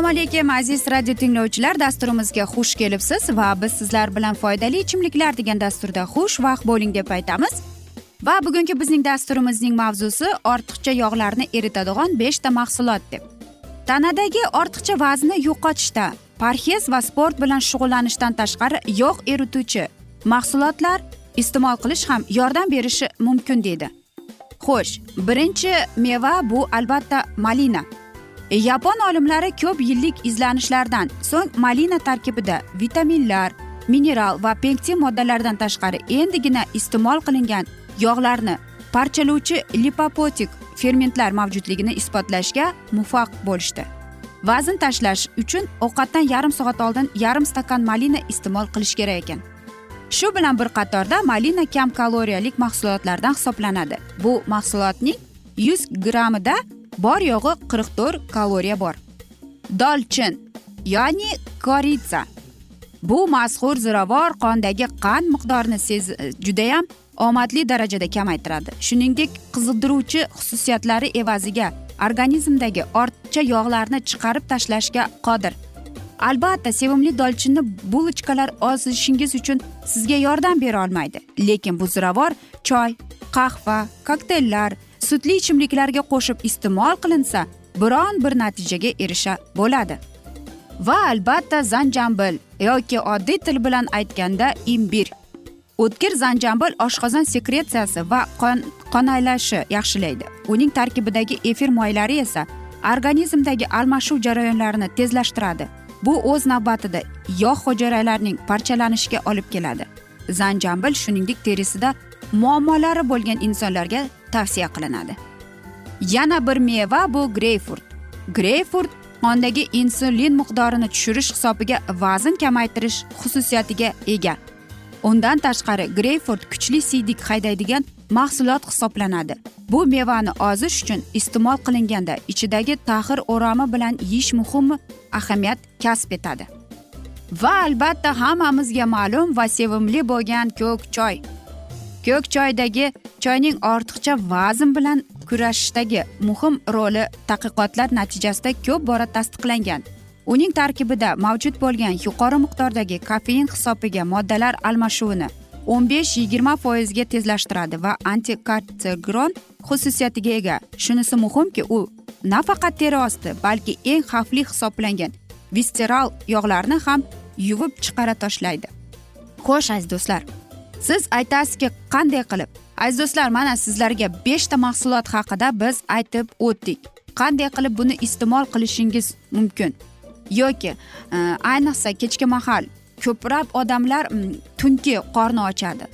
assalomu alaykum aziz radio tinglovchilar. Dasturimizga xush kelibsiz va biz sizlar bilan foydali ichimliklar degan dasturda xushvaqt bo'ling deb aytamiz. Va bugungi bizning dasturimizning mavzusi ortiqcha yog'larni eritadigan beshta mahsulot deb. Tanadagi ortiqcha vaznni yo'qotishda parhez va sport bilan shug'ullanishdan tashqari yog' erituvchi mahsulotlar iste'mol qilish ham yordam berishi mumkin deydi. Xo'sh birinchi meva bu albatta malina. Yapon olimlari ko'p yillik izlanishlardan so'ng malina tarkibida vitaminlar mineral va pektin moddalardan tashqari endigina iste'mol qilingan yog'larni parchalovchi lipopotik fermentlar mavjudligini isbotlashga muvaffaq bo'lishdi. Vazn tashlash uchun ovqatdan yarim soat oldin yarim stakan malina iste'mol qilish kerak ekan. Shu bilan bir qatorda malina kam kaloriyalik mahsulotlardan hisoblanadi. Bu mahsulotning yuz grammida bor yo'g'i qirq to'rt kaloriya bor. Dolchin ya'ni koritsa bu mashhur ziravor qondagi qand miqdorini sez e, judayam omadli darajada kamaytiradi. Shuningdek qiziqdiruvchi xususiyatlari evaziga organizmdagi ortiqcha yog'larni chiqarib tashlashga qodir. Albatta sevimli dolchinni bulochkalar ozishingiz uchun sizga yordam bera olmaydi. Lekin bu ziravor choy qahva kokteyllar sutli ichimliklarga qo'shib iste'mol qilinsa biron bir natijaga erisha bo'ladi. Va albatta zanjambil yoki oddiy til bilan aytganda imbir. O'tkir zanjambil oshqozon sekretsiyasi va qon qonaylashi yaxshilaydi. Uning tarkibidagi efir moylari esa organizmdagi almashuv jarayonlarini tezlashtiradi. Bu o'z navbatida yog' hujayralarining parchalanishiga olib keladi. Zanjambil shuningdek terisida muammolari bo'lgan insonlarga tavsiya qilinadi. Yana bir meva bu greyfurt. Greyfurt qondagi insulin miqdorini tushirish hisobiga vazn kamaytirish xususiyatiga ega. Undan tashqari greyfurt kuchli siydik haydaydigan mahsulot hisoblanadi. Bu mevani ozish uchun iste'mol qilinganda ichidagi taxir o'rami bilan yeyish muhim ahamiyat kasb etadi. Va albatta hammamizga ma'lum va sevimli bo'lgan ko'k choy. Ko'k choydagi choyning ortiqcha vazn bilan kurashishdagi muhim roli tadqiqotlar natijasida ko'p bora tasdiqlangan. Uning tarkibida mavjud bo'lgan yuqori miqdordagi kofein hisobiga moddalar almashuvini o'n besh yigirma foizga tezlashtiradi va antikartsigron xususiyatiga ega. Shunisi muhimki u nafaqat teri osti balki eng xavfli hisoblangan visteral yog'larni ham yuvib chiqara tashlaydi xo'sh aziz do'stlar siz aytasizki qanday qilib? Aziz do'stlar mana sizlarga beshta mahsulot haqida biz aytib o'tdik. Qanday qilib buni iste'mol qilishingiz mumkin? Yoki e, ayniqsa kechki mahal ko'plab odamlar tungi qorni ochadi.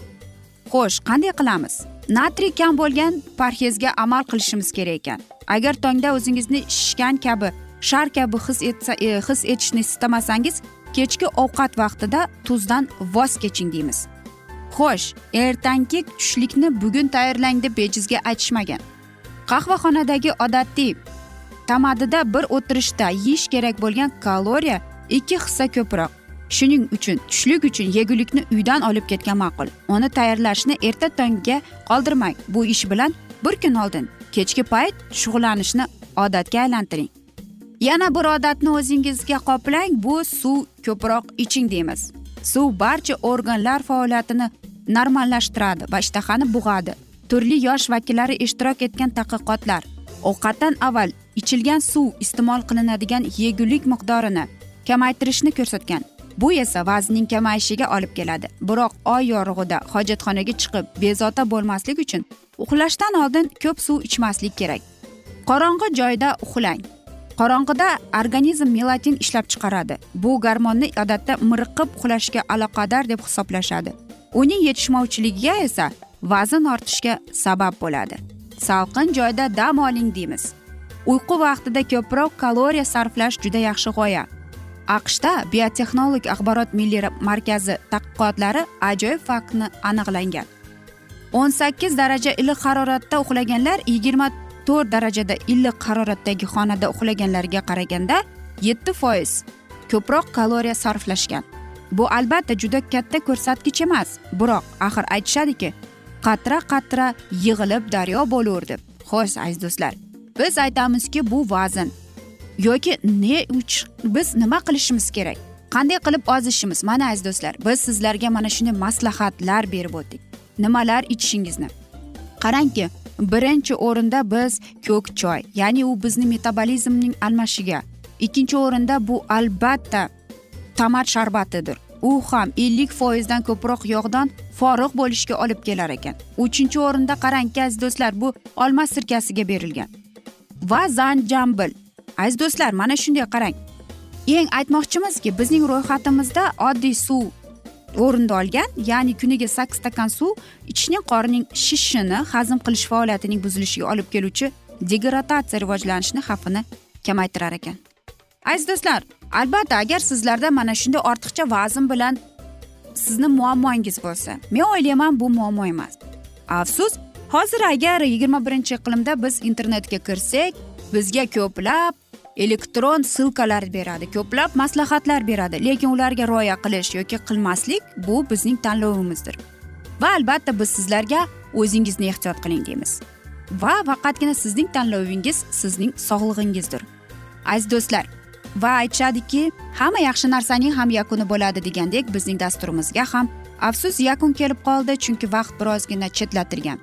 Xo'sh qanday qilamiz? Natriy kam bo'lgan parhezga amal qilishimiz kerak ekan. Agar tongda o'zingizni shishgan kabi shar kabi his etsa e, his etishni istamasangiz kechki ovqat vaqtida tuzdan voz keching deymiz. Xo'sh ertangi tushlikni bugun tayyorlang deb bejizga aytishmagan. Qahvaxonadagi odatiy tamadida bir o'tirishda yeyish kerak bo'lgan kaloriya ikki hissa ko'proq. Shuning uchun tushlik uchun yegulikni uydan olib ketgan ma'qul. Uni tayyorlashni erta tongga qoldirmang. Bu ish bilan bir kun oldin kechki payt shug'ullanishni odatga aylantiring. Yana bir odatni o'zingizga qoplang. Bu suv ko'proq iching deymiz. Suv barcha organlar faoliyatini normallashtiradi va ishtahani bug'adi. Turli yosh vakillari ishtirok etgan tadqiqotlar ovqatdan avval ichilgan suv iste'mol qilinadigan yegulik miqdorini kamaytirishni ko'rsatgan. Bu esa vaznning kamayishiga olib keladi. Biroq oy yorug'ida hojatxonaga chiqib bezovta bo'lmaslik uchun uxlashdan oldin ko'p suv ichmaslik kerak. Qorong'i joyda uxlang. Qorong'ida organizm melatin ishlab chiqaradi. Bu gormonni odatda miriqib uxlashga aloqador deb hisoblashadi. Uning yetishmovchiligiga esa vazn ortishga sabab bo'ladi. Salqin joyda dam oling deymiz. Uyqu vaqtida ko'proq kaloriya sarflash juda yaxshi g'oya. Aqshda biotexnolog axborot milliy markazi tadqiqotlari ajoyib faktni aniqlangan. O'n sakkiz daraja iliq haroratda uxlaganlar yigirma to'rt darajada iliq haroratdagi xonada uxlaganlarga qaraganda yetti foiz ko'proq kaloriya sarflashgan. Bu albatta juda katta ko'rsatkich emas. Biroq axir aytishadiki qatra qatra yig'ilib daryo bo'lur deb xo'sh aziz do'stlar biz aytamizki bu vazn yoki ne uch biz nima qilishimiz kerak? Qanday qilib ozishimiz? Mana aziz do'stlar biz sizlarga mana shunday maslahatlar berib o'tdik. Nimalar ichishingizni? Qarangki birinchi o'rinda biz ko'k choy ya'ni u bizni metabolizmning almashiga. Ikkinchi o'rinda bu albatta tomat sharbatidir. U ham ellik foizdan ko'proq yog'dan forig' bo'lishga olib kelar ekan. Uchinchi o'rinda qarangki aziz do'stlar bu olma sirkasiga berilgan. Va zanjambil. Aziz do'stlar mana shunday qarang. Eng aytmoqchimizki bizning ro'yxatimizda oddiy suv o'rinda olgan ya'ni kuniga sakkiz stakan suv ichishning qorining shishishini hazm qilish faoliyatining buzilishiga olib keluvchi degradatsiya rivojlanishni xavfini kamaytirar ekan. Aziz do'stlar albatta agar sizlarda mana shunday ortiqcha vazn bilan sizni muammongiz bo'lsa men o'ylayman bu muammo emas. Afsus hozir agar yigirma birinchi iqlimda biz internetga kirsak bizga ko'plab elektron ssilkalar beradi ko'plab maslahatlar beradi. Lekin ularga rioya qilish yoki qilmaslik bu bizning tanlovimizdir. Va albatta biz sizlarga o'zingizni ehtiyot qiling deymiz. Va faqatgina sizning tanlovingiz sizning sog'lig'ingizdir. Aziz do'stlar va aytishadiki hamma yaxshi narsaning ham yakuni bo'ladi degandek bizning dasturimizga ham afsus yakun kelib qoldi chunki vaqt birozgina chetlatilgan.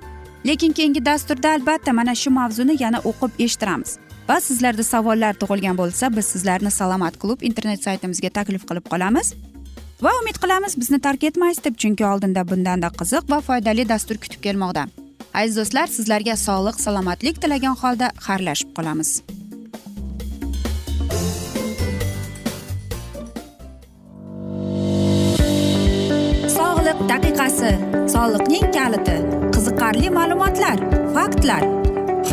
Lekin keyingi dasturda albatta mana shu mavzuni yana o'qib eshittiramiz. Va sizlarda savollar tug'ilgan bo'lsa biz sizlarni salomat klub internet saytimizga taklif qilib qolamiz. Va umid qilamiz bizni tark etmaysiz deb chunki oldinda bundanda qiziq va foydali dastur kutib kelmoqda. Aziz do'stlar sizlarga sog'lik salomatlik tilagan holda xayrlashib qolamiz. Sog'liq daqiqasi soliqning kaliti qiziqarli ma'lumotlar faktlar.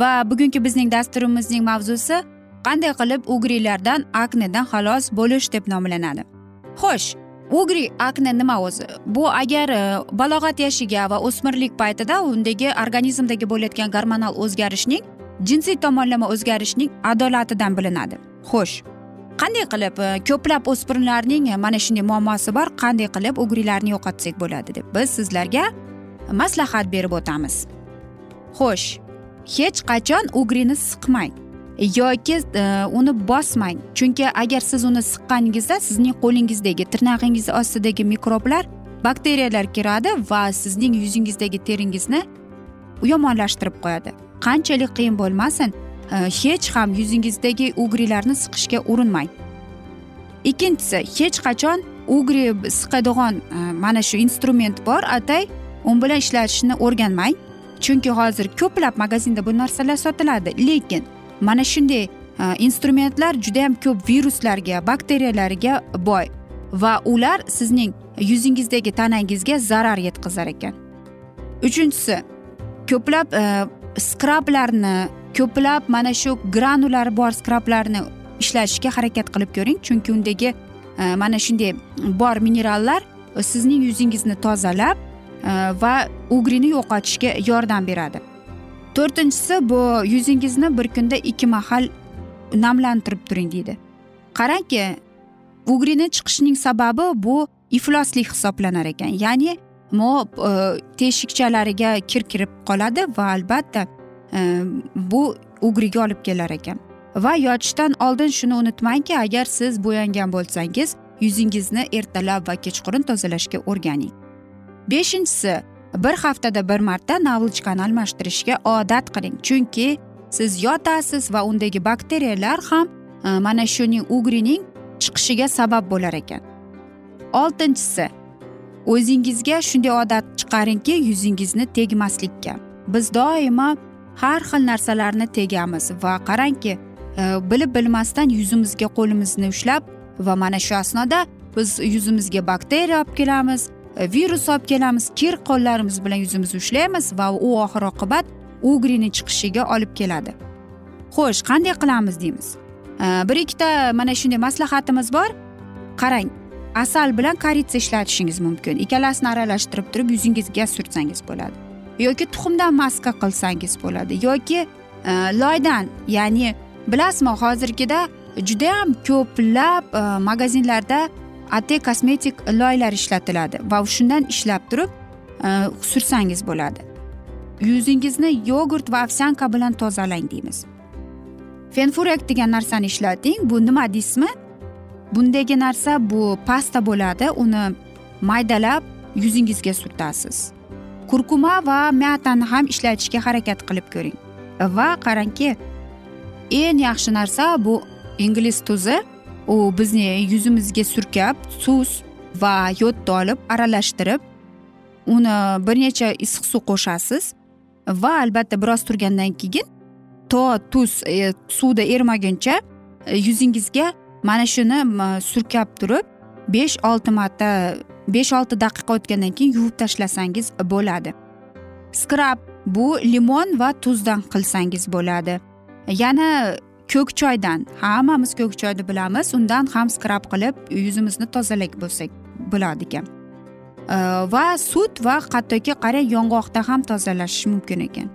Va bugungi bizning dasturimizning mavzusi qanday qilib ugriylardan aknedan xalos bo'lish deb nomlanadi. Xo'sh ugri akne nima o'zi? Bu agar e, balog'at yoshiga va o'smirlik paytida undagi organizmdagi bo'layotgan gormonal o'zgarishning jinsiy tomonlama o'zgarishning adolatidan bilinadi. Xo'sh qanday qilib e, ko'plab o'spirinlarning e, mana shunday muammosi bor qanday qilib ugrilarni yo'qotsak bo'ladi deb biz sizlarga maslahat berib o'tamiz. Xo'sh hech qachon ugrini siqmang yoki e, uni bosmang. Chunki agar siz uni siqqaningizda sizning qo'lingizdagi tirnog'ingiz ostidagi mikroblar bakteriyalar kiradi va sizning yuzingizdagi teringizni yomonlashtirib qo'yadi. Qanchalik qiyin bo'lmasin e, hech ham yuzingizdagi ugrilarni siqishga urinmang. Ikkinchisi hech qachon ugri siqadigan e, mana shu instrument bor atay u bilan ishlatishni o'rganmang. Chunki hozir ko'plab magazinda bu narsalar sotiladi. Lekin mana shunday e, instrumentlar judayam ko'p viruslarga bakteriyalarga boy va ular sizning yuzingizdagi tanangizga zarar yetkazar ekan. Uchinchisi ko'plab e, skrablarni ko'plab mana shu granulari bor skrablarni ishlatishga harakat qilib ko'ring. Chunki undagi e, mana shunday bor minerallar sizning yuzingizni tozalab Э, va ugrini yo'qotishga yordam beradi. To'rtinchisi bu yuzingizni bir kunda ikki mahal namlantirib turing deydi. Qarangki ugrini chiqishining sababi bu ifloslik hisoblanar ekan. Ya'ni mo e, teshikchalariga kir kirib qoladi va albatta e, bu ugriga olib kelar ekan. Va yotishdan oldin shuni unutmangki agar siz bo'yangan bo'lsangiz yuzingizni ertalab va kechqurun tozalashga o'rganing. Beshinchisi bir haftada bir marta navlochkani almashtirishga odat qiling. Chunki siz yotasiz va undagi bakteriyalar ham e, mana shuning ugrining chiqishiga sabab bo'lar ekan. Oltinchisi o'zingizga shunday odat chiqaringki yuzingizni tegmaslikka. Biz doimo har xil narsalarni tegamiz va qarangki e, bilib bilmasdan yuzimizga qo'limizni ushlab va mana shu asnoda biz yuzimizga bakteriya olib kelamiz. Virus olib kelamiz kir qo'llarimiz bilan yuzimizni ushlaymiz va u oxir oqibat ugrini chiqishiga olib keladi. Xo'sh qanday qilamiz deymiz? Bir ikkita mana shunday maslahatimiz bor. Qarang asal bilan koritsa ishlatishingiz mumkin. Ikkalasini aralashtirib turib yuzingizga surtsangiz bo'ladi. Yoki tuxumdan maska qilsangiz bo'ladi. Yoki e, loydan ya'ni bilasizmi hozirgida judayam ko'plab e, magazinlarda ate kosmetik loylar ishlatiladi va shundan ishlab turib e, sursangiz bo'ladi. Yuzingizni yogurt va ovsyanka bilan tozalang deymiz. Fenfurak degan narsani ishlating. Bu nima deysizmi bundagi narsa bu pasta bo'ladi. Uni maydalab yuzingizga surtasiz. Kurkuma va myatani ham ishlatishga harakat qilib ko'ring. Va qarangki eng yaxshi narsa bu ingliz tuzi. U bizni yuzimizga surkab suz va yodni olib aralashtirib uni bir necha issiq suv qo'shasiz va albatta biroz turgandan keyin to tuz e, suvda erimaguncha e, yuzingizga mana shuni surkab turib besh olti marta besh olti daqiqa o'tgandan keyin yuvib tashlasangiz bo'ladi. Skrab bu limon va tuzdan qilsangiz bo'ladi. Yana ko'k choydan hammamiz ko'k choyni bilamiz undan ham skrab qilib yuzimizni tozalak bo'lsak bo'ladi ekan. Va sut va hattoki qarang yong'oqda ham tozalash mumkin ekan.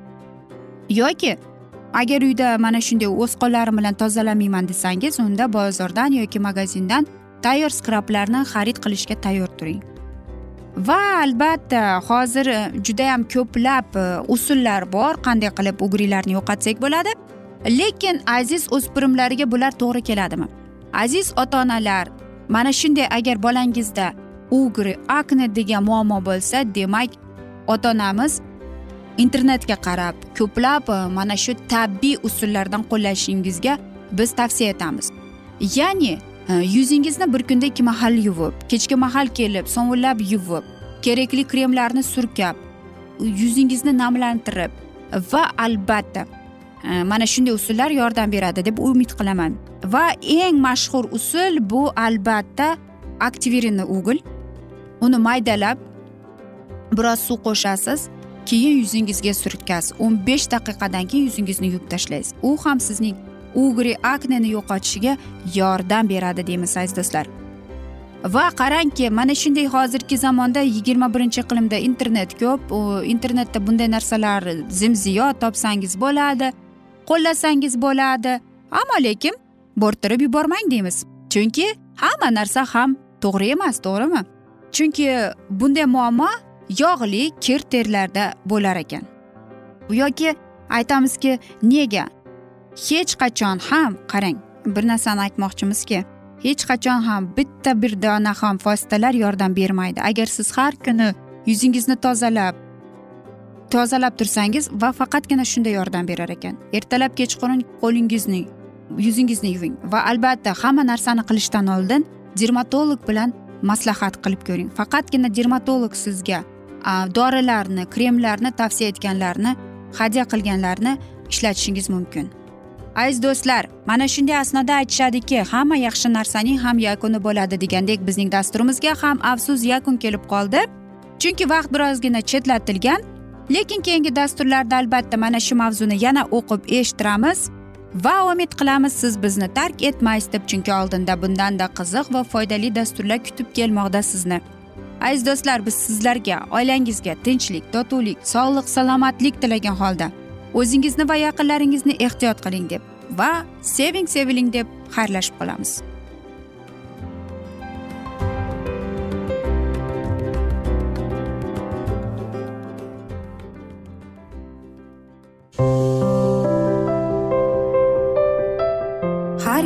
Yoki agar uyda mana shunday o'z qo'llarim bilan tozalamayman desangiz unda bozordan yoki magazindan tayyor skrablarni xarid qilishga tayyor turing. Va albatta hozir e, judayam ko'plab e, usullar bor qanday qilib ugriylarni yo'qotsak bo'ladi? Lekin aziz o'spirimlarga bular to'g'ri keladimi? Aziz ota onalar mana shunday agar bolangizda ugri akne degan muammo bo'lsa demak ota onamiz internetga qarab ko'plab e, mana shu tabiiy usullardan qo'llashingizga biz tavsiya etamiz. Ya'ni e, yuzingizni bir kunda ikki mahal yuvib kechki mahal kelib sovunlab yuvib kerakli kremlarni surkab yuzingizni namlantirib va albatta Э, mana shunday usullar yordam beradi deb umid qilaman. Va eng mashhur usul bu albatta aktivirinni ugl uni maydalab biroz suv qo'shasiz keyin yuzingizga surtkasiz o'n besh daqiqadan keyin yuzingizni yuvib tashlaysiz. U ham sizning ugri akneni yo'qotishiga yordam beradi deymiz aziz do'stlar. Va qarangki mana shunday hozirgi zamonda yigirma birinchi iqlimda internet ko'p. Internetda bunday narsalar zimziyo topsangiz bo'ladi. Qo'llasangiz bo'ladi. Ammo lekin bo'rttirib yubormang deymiz. Chunki hamma narsa ham to'g'ri emas to'g'rimi? Chunki bunday muammo yog'li kir terlarda bo'lar ekan. Yoki aytamizki nega? Hech qachon ham qarang bir narsani aytmoqchimizki hech qachon ham bitta bir dona ham vositalar yordam bermaydi. Agar siz har kuni yuzingizni tozalab tozalab tursangiz va faqatgina shunda yordam berar ekan. Ertalab kechqurun qo'lingizni yuzingizni yuving va albatta hamma narsani qilishdan oldin dermatolog bilan maslahat qilib ko'ring. Faqatgina dermatolog sizga dorilarni kremlarni tavsiya etganlarni hadya qilganlarni ishlatishingiz mumkin. Aziz do'stlar mana shunday asnoda aytishadiki hamma yaxshi narsaning ham yakuni bo'ladi degandek bizning dasturimizga ham afsus yakun kelib qoldi. Chunki vaqt birozgina chetlatilgan lekin keyingi dasturlarda albatta mana shu mavzuni yana o'qib eshittiramiz va umid qilamiz siz bizni tark etmaysiz deb chunki oldinda bundanda qiziq va foydali dasturlar kutib kelmoqda sizni. Aziz do'stlar biz sizlarga oilangizga tinchlik totuvlik sog'lik salomatlik tilagan holda o'zingizni va yaqinlaringizni ehtiyot qiling deb va seving seviling deb xayrlashib qolamiz.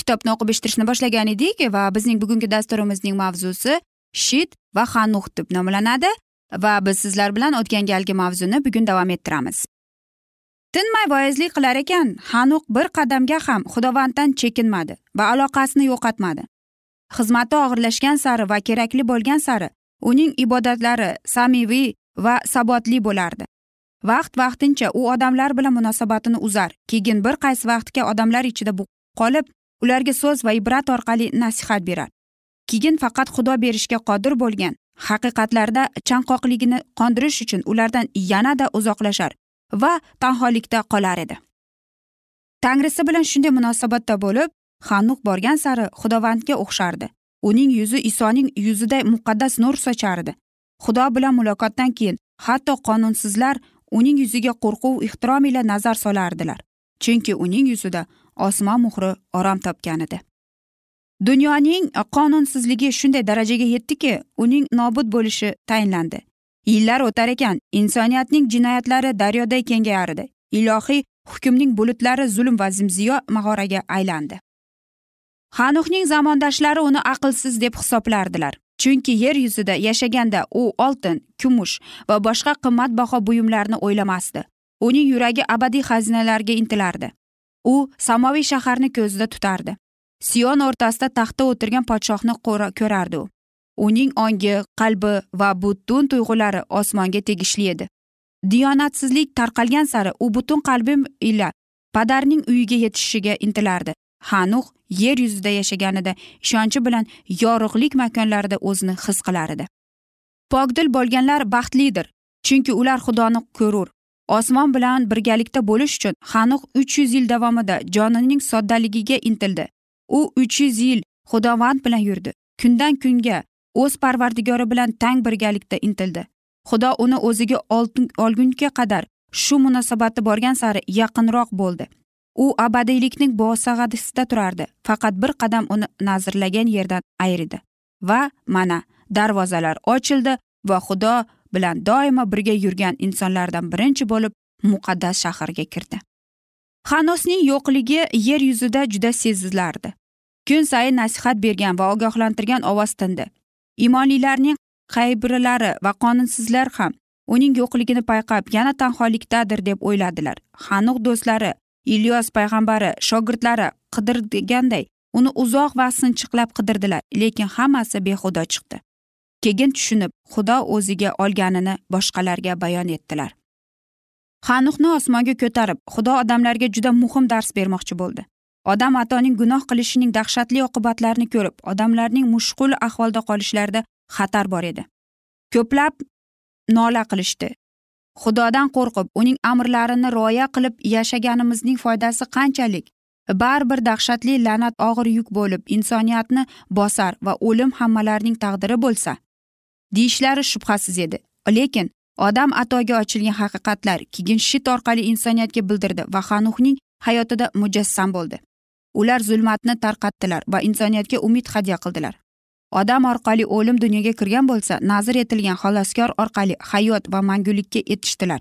kitobni o'qib eshittirishni boshlagan edik va bizning bugungi dasturimizning mavzusi shit va hanuh deb nomlanadi va biz sizlar bilan o'tgan galgi mavzuni bugun davom ettiramiz. Tinmay voizlik qilar ekan hanuq bir qadamga ham xudovanddan chekinmadi va aloqasini yo'qotmadi. Xizmati og'irlashgan sari va kerakli bo'lgan sari uning ibodatlari samimiy va sabotli bo'lardi. Vaqt vaqtincha u odamlar bilan munosabatini uzar keyin bir qaysi vaqtga odamlar ichida qolib ularga so'z va ibrat orqali nasihat berar. Keyin faqat xudo berishga qodir bo'lgan haqiqatlarda chanqoqligini qondirish uchun ulardan yanada uzoqlashar va tanholikda qolar edi. Tangrisi bilan shunday munosabatda bo'lib hanuk borgan sari xudovandga o'xshardi. Uning yuzi isoning yuziday muqaddas nur sochardi. Xudo bilan muloqotdan keyin hatto qonunsizlar uning yuziga qo'rquv ehtirom ila nazar solardilar. Chunki uning yuzida osmon muhri orom topgan edi. Dunyoning qonunsizligi shunday darajaga yetdiki uning nobud bo'lishi tayinlandi. Yillar o'tar ekan insoniyatning jinoyatlari daryoday kengayar edi ilohiy hukmning bulutlari zulm va zimziyo mag'oraga aylandi. Hanuhning zamondoshlari uni aqlsiz deb hisoblardilar. Chunki yer yuzida yashaganda u oltin kumush va boshqa qimmatbaho buyumlarni o'ylamasdi. Uning yuragi abadiy xazinalarga intilardi. U samoviy shaharni ko'zida tutardi. Sion o'rtasida taxtda o'tirgan podshohni ko'rardi u. Uning ongi qalbi va butun tuyg'ulari osmonga tegishli edi. Diyonatsizlik tarqalgan sari u butun qalbi ila padarning uyiga yetishishiga intilardi. Hanux yer yuzida yashaganida ishonchi bilan yorug'lik makonlarida o'zini his qilar edi. Pokdil bo'lganlar baxtlidir chunki ular xudoni ko'rur. Osmon bilan birgalikda bo'lish uchun hanuh uch yuz yil davomida jonining soddaligiga intildi. U uch yuz yil xudovand bilan yurdi. Kundan kunga o'z parvardigori bilan tang birgalikda intildi. Xudo uni o'ziga olgunga qadar shu munosabati borgan sari yaqinroq bo'ldi. U abadiylikning bo'sag'adisida turardi. Faqat bir qadam uni nazrlagan yerdan ayridi va mana darvozalar ochildi va xudo bilan doimo birga yurgan insonlardan birinchi bo'lib muqaddas shaharga kirdi. Xanosning yo'qligi yer yuzida juda sezilardi kun sayin nasihat bergan va ogohlantirgan ovoz tindi. Imonlilarning qaybirlari va qonunsizlar ham uning yo'qligini payqab yana tanholikdadir deb o'yladilar. Hanuh do'stlari ilyos payg'ambari shogirdlari qidirganday uni uzoq va sinchiqlab qidirdilar lekin hammasi behuda chiqdi. Keyin tushunib xudo o'ziga olganini boshqalarga bayon etdilar. Hanuhni osmonga ko'tarib xudo odamlarga juda muhim dars bermoqchi bo'ldi. Odam atoning gunoh qilishining dahshatli oqibatlarini ko'rib odamlarning mushqul ahvolda qolishlarida xatar bor edi. Ko'plab nola qilishdi. Xudodan qo'rqib uning amrlarini rioya qilib yashaganimizning foydasi qanchalik? Baribir dahshatli la'nat og'ir yuk bo'lib insoniyatni bosar va o'lim hammalarning taqdiri bo'lsa deyishlari shubhasiz edi. Lekin odam atoga ochilgan haqiqatlar keyin shit orqali insoniyatga bildirdi va hanuhning hayotida mujassam bo'ldi. Ular zulmatni tarqatdilar va insoniyatga umid hadya qildilar. Odam orqali o'lim dunyoga kirgan bo'lsa nazr etilgan xaloskor orqali hayot va mangulikka etishdilar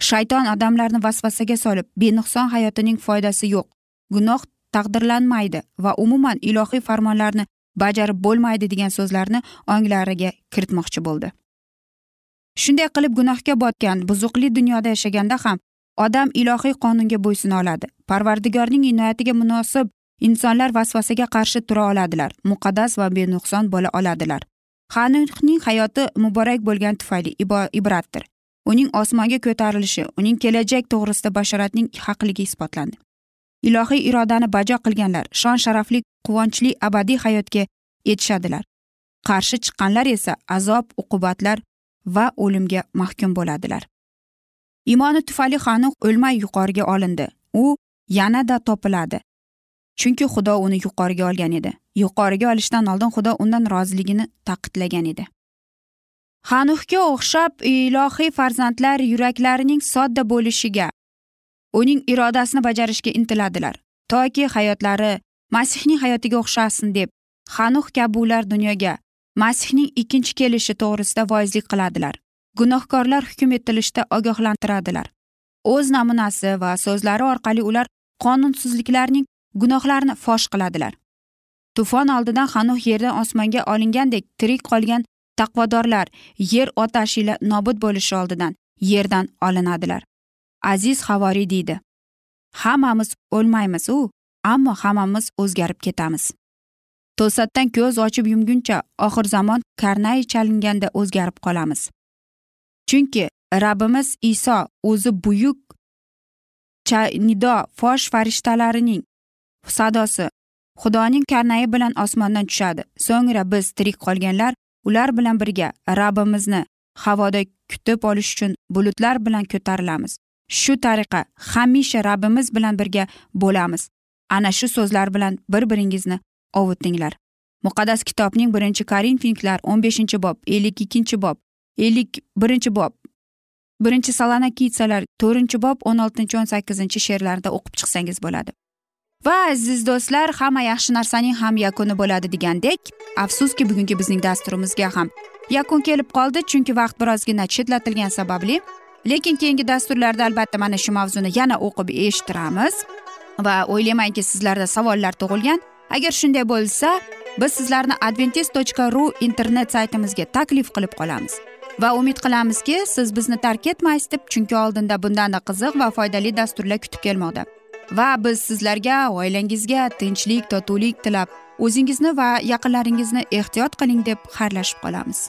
shayton odamlarni vasvasaga solib benuqson hayotining foydasi yo'q gunoh taqdirlanmaydi va umuman ilohiy farmonlarni bajarib bo'lmaydi degan so'zlarni onglariga kiritmoqchi bo'ldi. Shunday qilib gunohga botgan buzuqli dunyoda yashaganda ham odam ilohiy qonunga bo'ysuna oladi. Parvardigorning inoyatiga munosib insonlar vasvasaga qarshi tura oladilar muqaddas va benuqson bo'la oladilar. Hanuhning hayoti muborak bo'lgani tufayli ibratdir. Uning osmonga ko'tarilishi uning kelajak to'g'risida bashoratning haqligi isbotlandi. Ilohiy irodani bajo qilganlar shon sharafli quvonchli abadiy hayotga yetishadilar. Qarshi chiqqanlar esa azob uqubatlar va o'limga mahkum bo'ladilar. Imoni tufayli hanuh o'lmay yuqoriga olindi. U yanada topiladi. Chunki xudo uni yuqoriga olgan edi. Yuqoriga olishdan oldin xudo undan roziligini taqidlagan edi. Hanuhga o'xshab ilohiy farzandlar yuraklarining sodda bo'lishiga uning irodasini bajarishga intiladilar. Toki hayotlari masihning hayotiga o'xshasin deb hanuh kabi ular dunyoga masihning ikkinchi kelishi to'g'risida voizlik qiladilar. Gunohkorlar hukm etilishda ogohlantiradilar. O'z namunasi va so'zlari orqali ular qonunsizliklarning gunohlarini fosh qiladilar. Tufon oldidan hanuh yerdan osmonga olingandek tirik qolgan taqvodorlar yer otashi ila nobud bo'lishi oldidan yerdan olinadilar. Aziz havoriy deydi. Hammamiz o'lmaymiz u ammo hammamiz o'zgarib ketamiz. To'satdan ko'z ochib yumguncha oxir zamon karnay chalinganda o'zgarib qolamiz. Chunki rabbimiz iso o'zi buyuk nido fosh farishtalarining sadosi. Xudoning karnayi bilan osmondan tushadi. So'ngra biz tirik qolganlar ular bilan birga rabbimizni havoda kutib olish uchun bulutlar bilan ko'tarilamiz. Shu tariqa hamisha rabbimiz bilan birga bo'lamiz. Ana shu so'zlar bilan bir biringizni ovutinglar. Muqaddas kitobning birinchi korinfinglar o'n beshinchi bob ellik ikkinchi bob ellik birinchi bob birinchi salonakitsalar to'rtinchi bob o'n oltinchi o'n sakkizinchi she'rlarida o'qib chiqsangiz bo'ladi. Va aziz do'stlar hamma yaxshi narsaning ham yakuni bo'ladi degandek afsuski bugungi bizning dasturimizga ham yakun kelib qoldi chunki vaqt birozgina chetlatilgani sababli lekin keyingi dasturlarda albatta mana shu mavzuni yana o'qib eshittiramiz. Va o'ylaymanki sizlarda savollar tug'ilgan. Agar shunday bo'lsa biz sizlarni adventis tochka ru internet saytimizga taklif qilib qolamiz. Va umid qilamizki siz bizni tark etmaysiz deb chunki oldinda bundanda qiziq va foydali dasturlar kutib kelmoqda. Va biz sizlarga oilangizga tinchlik totuvlik tilab o'zingizni va yaqinlaringizni ehtiyot qiling deb xayrlashib qolamiz.